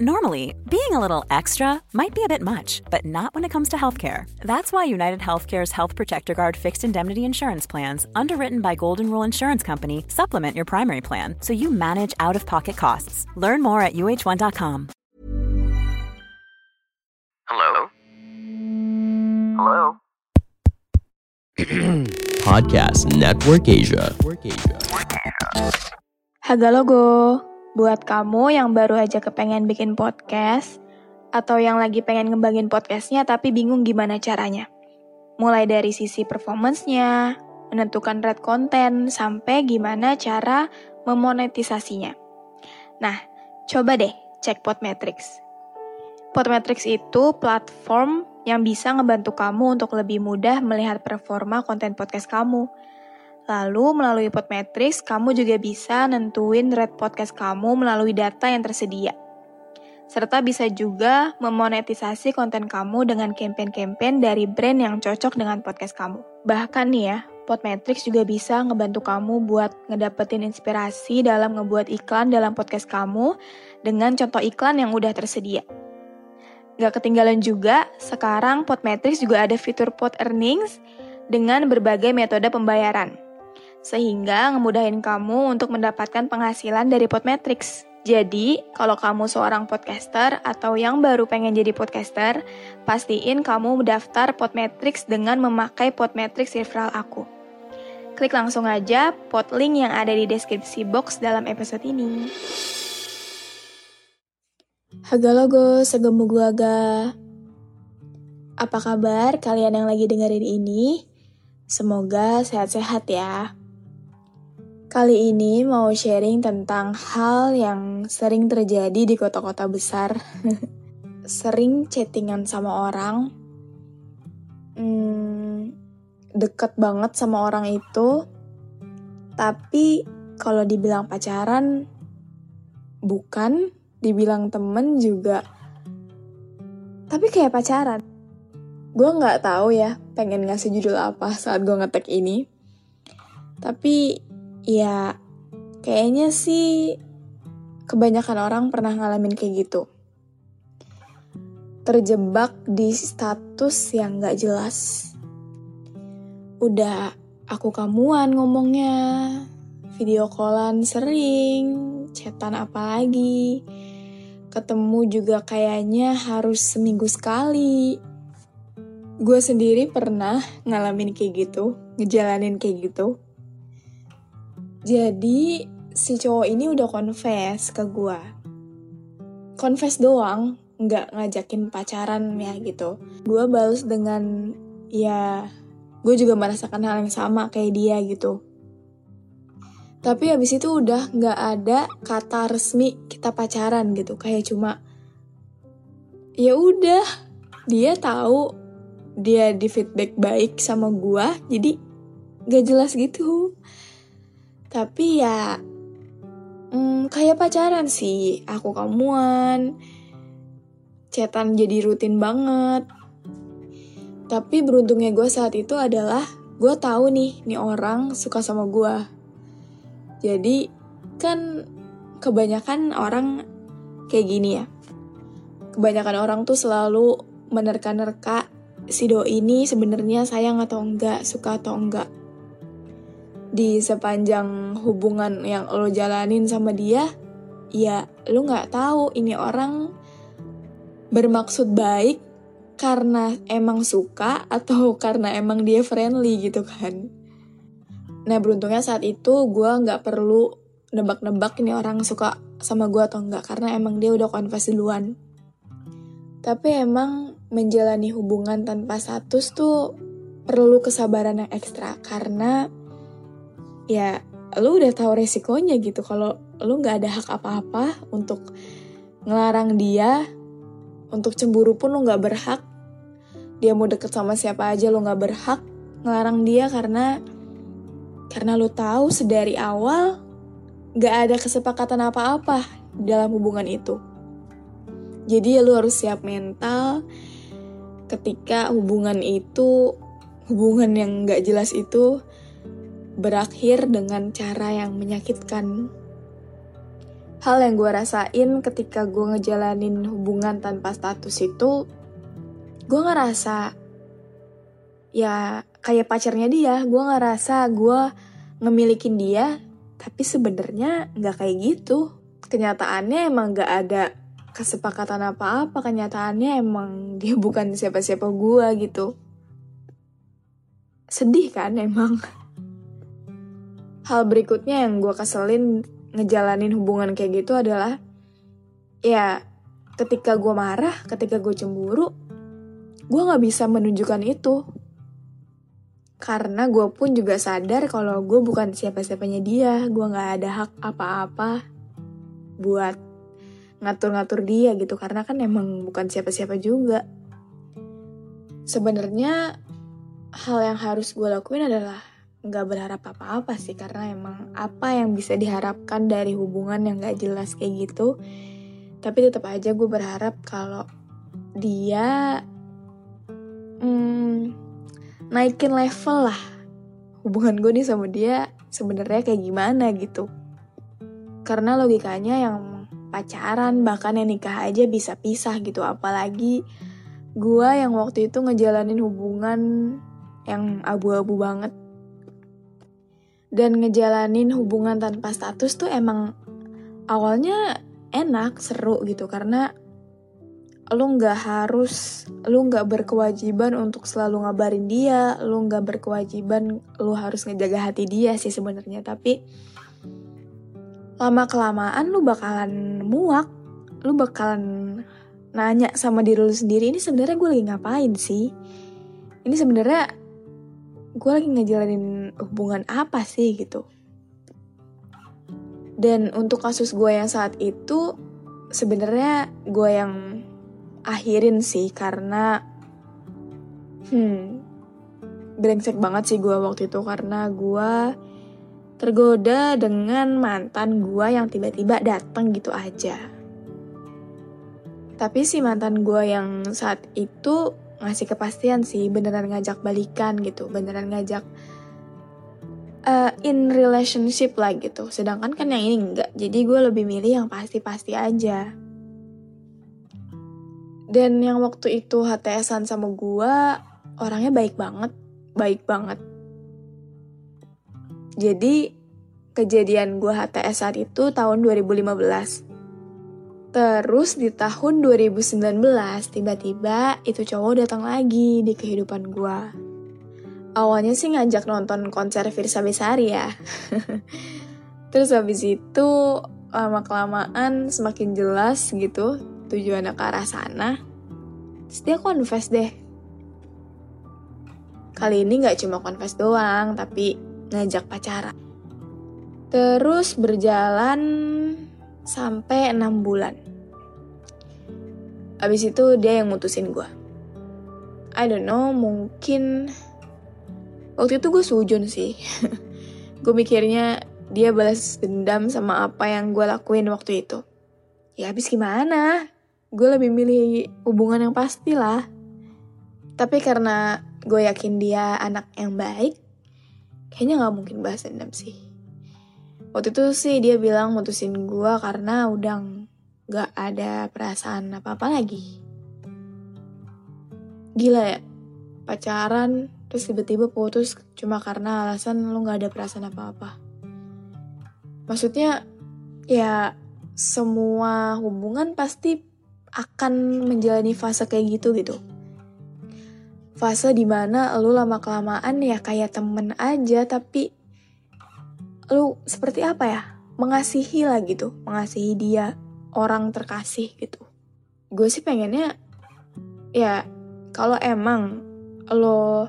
Normally, being a little extra might be a bit much, but not when it comes to healthcare. That's why United Healthcare's Health Protector Guard fixed indemnity insurance plans, underwritten by Golden Rule Insurance Company, supplement your primary plan so you manage out of pocket costs. Learn more at uh1.com. Hello? Hello? Podcast Network Asia. Haga logo, buat kamu yang baru aja kepengen bikin podcast, atau yang lagi pengen ngembangin podcastnya tapi bingung gimana caranya. Mulai dari sisi performance-nya, menentukan red content, sampai gimana cara memonetisasinya. Nah, coba deh cek Podmetrics. Podmetrics itu platform yang bisa ngebantu kamu untuk lebih mudah melihat performa konten podcast kamu. Lalu melalui Podmetrics, kamu juga bisa nentuin rate podcast kamu melalui data yang tersedia. Serta bisa juga memonetisasi konten kamu dengan campaign-campaign dari brand yang cocok dengan podcast kamu. Bahkan nih ya, Podmetrics juga bisa ngebantu kamu buat ngedapetin inspirasi dalam ngebuat iklan dalam podcast kamu dengan contoh iklan yang udah tersedia. Gak ketinggalan juga, sekarang Podmetrics juga ada fitur Pod Earnings dengan berbagai metode pembayaran. Sehingga ngemudahin kamu untuk mendapatkan penghasilan dari Podmetrics. Jadi, kalau kamu seorang podcaster atau yang baru pengen jadi podcaster, pastiin kamu daftar Podmetrics dengan memakai Podmetrics referral aku. Klik langsung aja pod link yang ada di deskripsi box dalam episode ini. Haga logo, segemu guaga. Apa kabar kalian yang lagi dengerin ini? Semoga sehat-sehat ya. Kali ini mau sharing tentang hal yang sering terjadi di kota-kota besar. sering chattingan sama orang. Hmm, deket banget sama orang itu. Tapi kalau dibilang pacaran, bukan dibilang temen juga tapi kayak pacaran gue nggak tahu ya pengen ngasih judul apa saat gue ngetek ini tapi ya kayaknya sih kebanyakan orang pernah ngalamin kayak gitu terjebak di status yang gak jelas udah aku kamuan ngomongnya video callan sering chatan apa lagi ketemu juga kayaknya harus seminggu sekali. Gue sendiri pernah ngalamin kayak gitu, ngejalanin kayak gitu. Jadi si cowok ini udah confess ke gue. Confess doang, nggak ngajakin pacaran ya gitu. Gue balas dengan ya gue juga merasakan hal yang sama kayak dia gitu. Tapi abis itu udah nggak ada kata resmi kita pacaran gitu. Kayak cuma ya udah dia tahu dia di feedback baik sama gua jadi gak jelas gitu tapi ya hmm, kayak pacaran sih aku kamuan cetan jadi rutin banget tapi beruntungnya gue saat itu adalah gue tahu nih nih orang suka sama gue jadi kan kebanyakan orang kayak gini ya. Kebanyakan orang tuh selalu menerka-nerka si do ini sebenarnya sayang atau enggak, suka atau enggak. Di sepanjang hubungan yang lo jalanin sama dia, ya lo nggak tahu ini orang bermaksud baik karena emang suka atau karena emang dia friendly gitu kan. Nah beruntungnya saat itu gue nggak perlu nebak-nebak ini orang suka sama gue atau enggak karena emang dia udah confess duluan. Tapi emang menjalani hubungan tanpa status tuh perlu kesabaran yang ekstra karena ya lu udah tahu resikonya gitu kalau lu nggak ada hak apa-apa untuk ngelarang dia untuk cemburu pun lu nggak berhak dia mau deket sama siapa aja lu nggak berhak ngelarang dia karena karena lo tahu sedari awal gak ada kesepakatan apa-apa dalam hubungan itu. Jadi ya lo harus siap mental ketika hubungan itu, hubungan yang gak jelas itu berakhir dengan cara yang menyakitkan. hal yang gue rasain ketika gue ngejalanin hubungan tanpa status itu gue ngerasa ya kayak pacarnya dia gue ngerasa gue ngemilikin dia tapi sebenarnya nggak kayak gitu. Kenyataannya emang nggak ada kesepakatan apa-apa kenyataannya emang dia bukan siapa-siapa gue gitu. Sedih kan emang hal berikutnya yang gue keselin ngejalanin hubungan kayak gitu adalah ya ketika gue marah ketika gue cemburu gue nggak bisa menunjukkan itu. Karena gue pun juga sadar kalau gue bukan siapa-siapanya dia gue nggak ada hak apa-apa buat ngatur-ngatur dia gitu. Karena kan emang bukan siapa-siapa juga. Sebenarnya hal yang harus gue lakuin adalah nggak berharap apa-apa sih karena emang apa yang bisa diharapkan dari hubungan yang gak jelas kayak gitu tapi tetap aja gue berharap kalau dia hmm, naikin level lah hubungan gue nih sama dia sebenarnya kayak gimana gitu. Karena logikanya yang pacaran bahkan yang nikah aja bisa pisah gitu apalagi gue yang waktu itu ngejalanin hubungan yang abu-abu banget dan ngejalanin hubungan tanpa status tuh emang awalnya enak seru gitu. Karena lu nggak harus lu nggak berkewajiban untuk selalu ngabarin dia. Lu nggak berkewajiban lu harus ngejaga hati dia sih sebenarnya. Tapi lama kelamaan lu bakalan muak. Lu bakalan nanya sama diri lu sendiri ini sebenarnya gue lagi ngapain sih? Ini sebenarnya gue lagi ngejalanin hubungan apa sih gitu dan untuk kasus gue yang saat itu sebenarnya gue yang akhirin sih karena hmm brengsek banget sih gue waktu itu karena gue tergoda dengan mantan gue yang tiba-tiba datang gitu aja. Tapi si mantan gue yang saat itu ngasih kepastian sih beneran ngajak balikan gitu, beneran ngajak uh, in relationship lah gitu. Sedangkan kan yang ini enggak, jadi gue lebih milih yang pasti-pasti aja. Dan yang waktu itu HTSan sama gue, orangnya baik banget, baik banget. Jadi, kejadian gue HTS saat itu tahun 2015. Terus di tahun 2019, tiba-tiba itu cowok datang lagi di kehidupan gue. Awalnya sih ngajak nonton konser Firsa Besari ya. Terus habis itu lama-kelamaan semakin jelas gitu tujuannya ke arah sana. Terus dia confess deh. Kali ini gak cuma confess doang, tapi ngajak pacaran. Terus berjalan sampai enam bulan. Abis itu dia yang mutusin gue. I don't know, mungkin waktu itu gue sujun sih. gue mikirnya dia balas dendam sama apa yang gue lakuin waktu itu. Ya habis gimana? Gue lebih milih hubungan yang pasti lah. Tapi karena gue yakin dia anak yang baik, kayaknya gak mungkin balas dendam sih. Waktu itu sih dia bilang mutusin gue karena udah gak ada perasaan apa-apa lagi. Gila ya, pacaran terus tiba-tiba putus cuma karena alasan lu gak ada perasaan apa-apa. Maksudnya ya semua hubungan pasti akan menjalani fase kayak gitu gitu. Fase di mana lu lama kelamaan ya kayak temen aja tapi lu seperti apa ya mengasihi lah gitu, mengasihi dia orang terkasih gitu. Gue sih pengennya ya kalau emang lo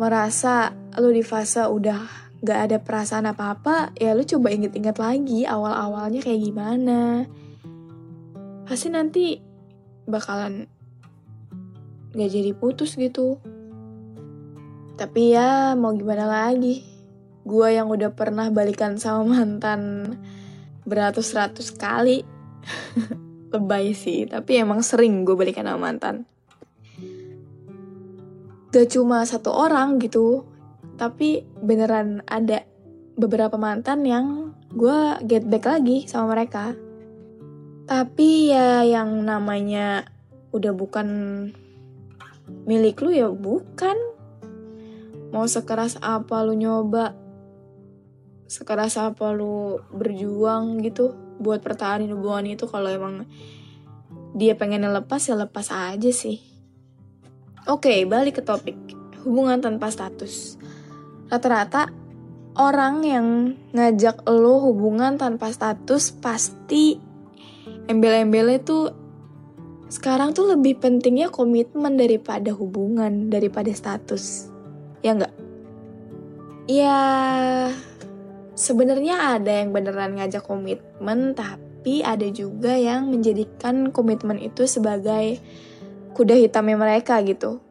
merasa lo di fase udah gak ada perasaan apa-apa, ya lu coba inget-inget lagi awal-awalnya kayak gimana. Pasti nanti bakalan gak jadi putus gitu. Tapi ya mau gimana lagi. Gue yang udah pernah balikan sama mantan beratus-ratus kali. Lebay sih, tapi emang sering gue balikan sama mantan. Gak cuma satu orang gitu, tapi beneran ada beberapa mantan yang gue get back lagi sama mereka. Tapi ya yang namanya udah bukan milik lu ya bukan. Mau sekeras apa lu nyoba, sekeras apa lu berjuang gitu buat pertahanin hubungan itu kalau emang dia pengen lepas ya lepas aja sih. Oke, balik ke topik. Hubungan tanpa status. Rata-rata orang yang ngajak lo hubungan tanpa status pasti embel-embelnya tuh sekarang tuh lebih pentingnya komitmen daripada hubungan, daripada status. Ya enggak? Ya sebenarnya ada yang beneran ngajak komitmen, tapi ada juga yang menjadikan komitmen itu sebagai kuda hitamnya mereka gitu.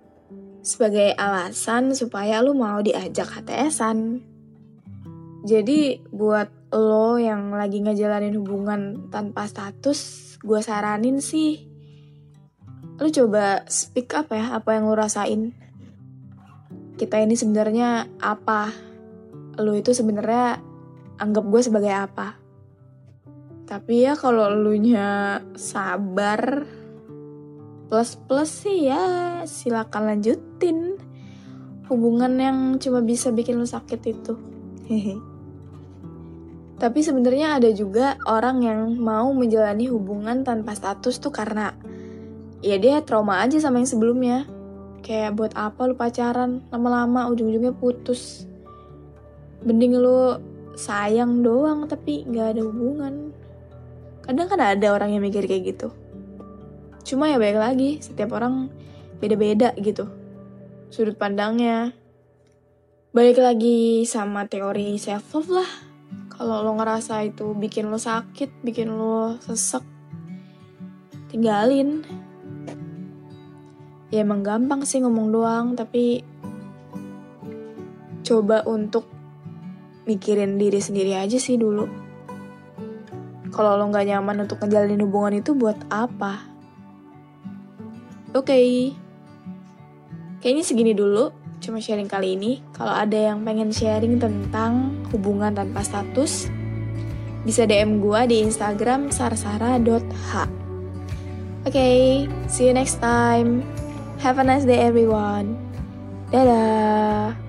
Sebagai alasan supaya lu mau diajak HTSan. Jadi buat lo yang lagi ngejalanin hubungan tanpa status, gue saranin sih, lu coba speak up ya, apa yang lu rasain. Kita ini sebenarnya apa? Lu itu sebenarnya anggap gue sebagai apa? Tapi ya kalau lu nya sabar, plus plus sih ya silakan lanjutin hubungan yang cuma bisa bikin lu sakit itu. Hehe. Tapi sebenarnya ada juga orang yang mau menjalani hubungan tanpa status tuh karena ya dia trauma aja sama yang sebelumnya. Kayak buat apa lu pacaran lama-lama ujung-ujungnya putus. Mending lu sayang doang tapi nggak ada hubungan. Kadang kan ada orang yang mikir kayak gitu. Cuma ya baik lagi, setiap orang beda-beda gitu. Sudut pandangnya. Balik lagi sama teori self love lah kalau lo ngerasa itu bikin lo sakit, bikin lo sesek, tinggalin. Ya emang gampang sih ngomong doang, tapi coba untuk mikirin diri sendiri aja sih dulu. Kalau lo nggak nyaman untuk ngejalanin hubungan itu buat apa? Oke, okay. kayaknya segini dulu cuma sharing kali ini. Kalau ada yang pengen sharing tentang hubungan tanpa status, bisa DM gue di Instagram sarsara.h. Oke, okay, see you next time. Have a nice day everyone. Dadah.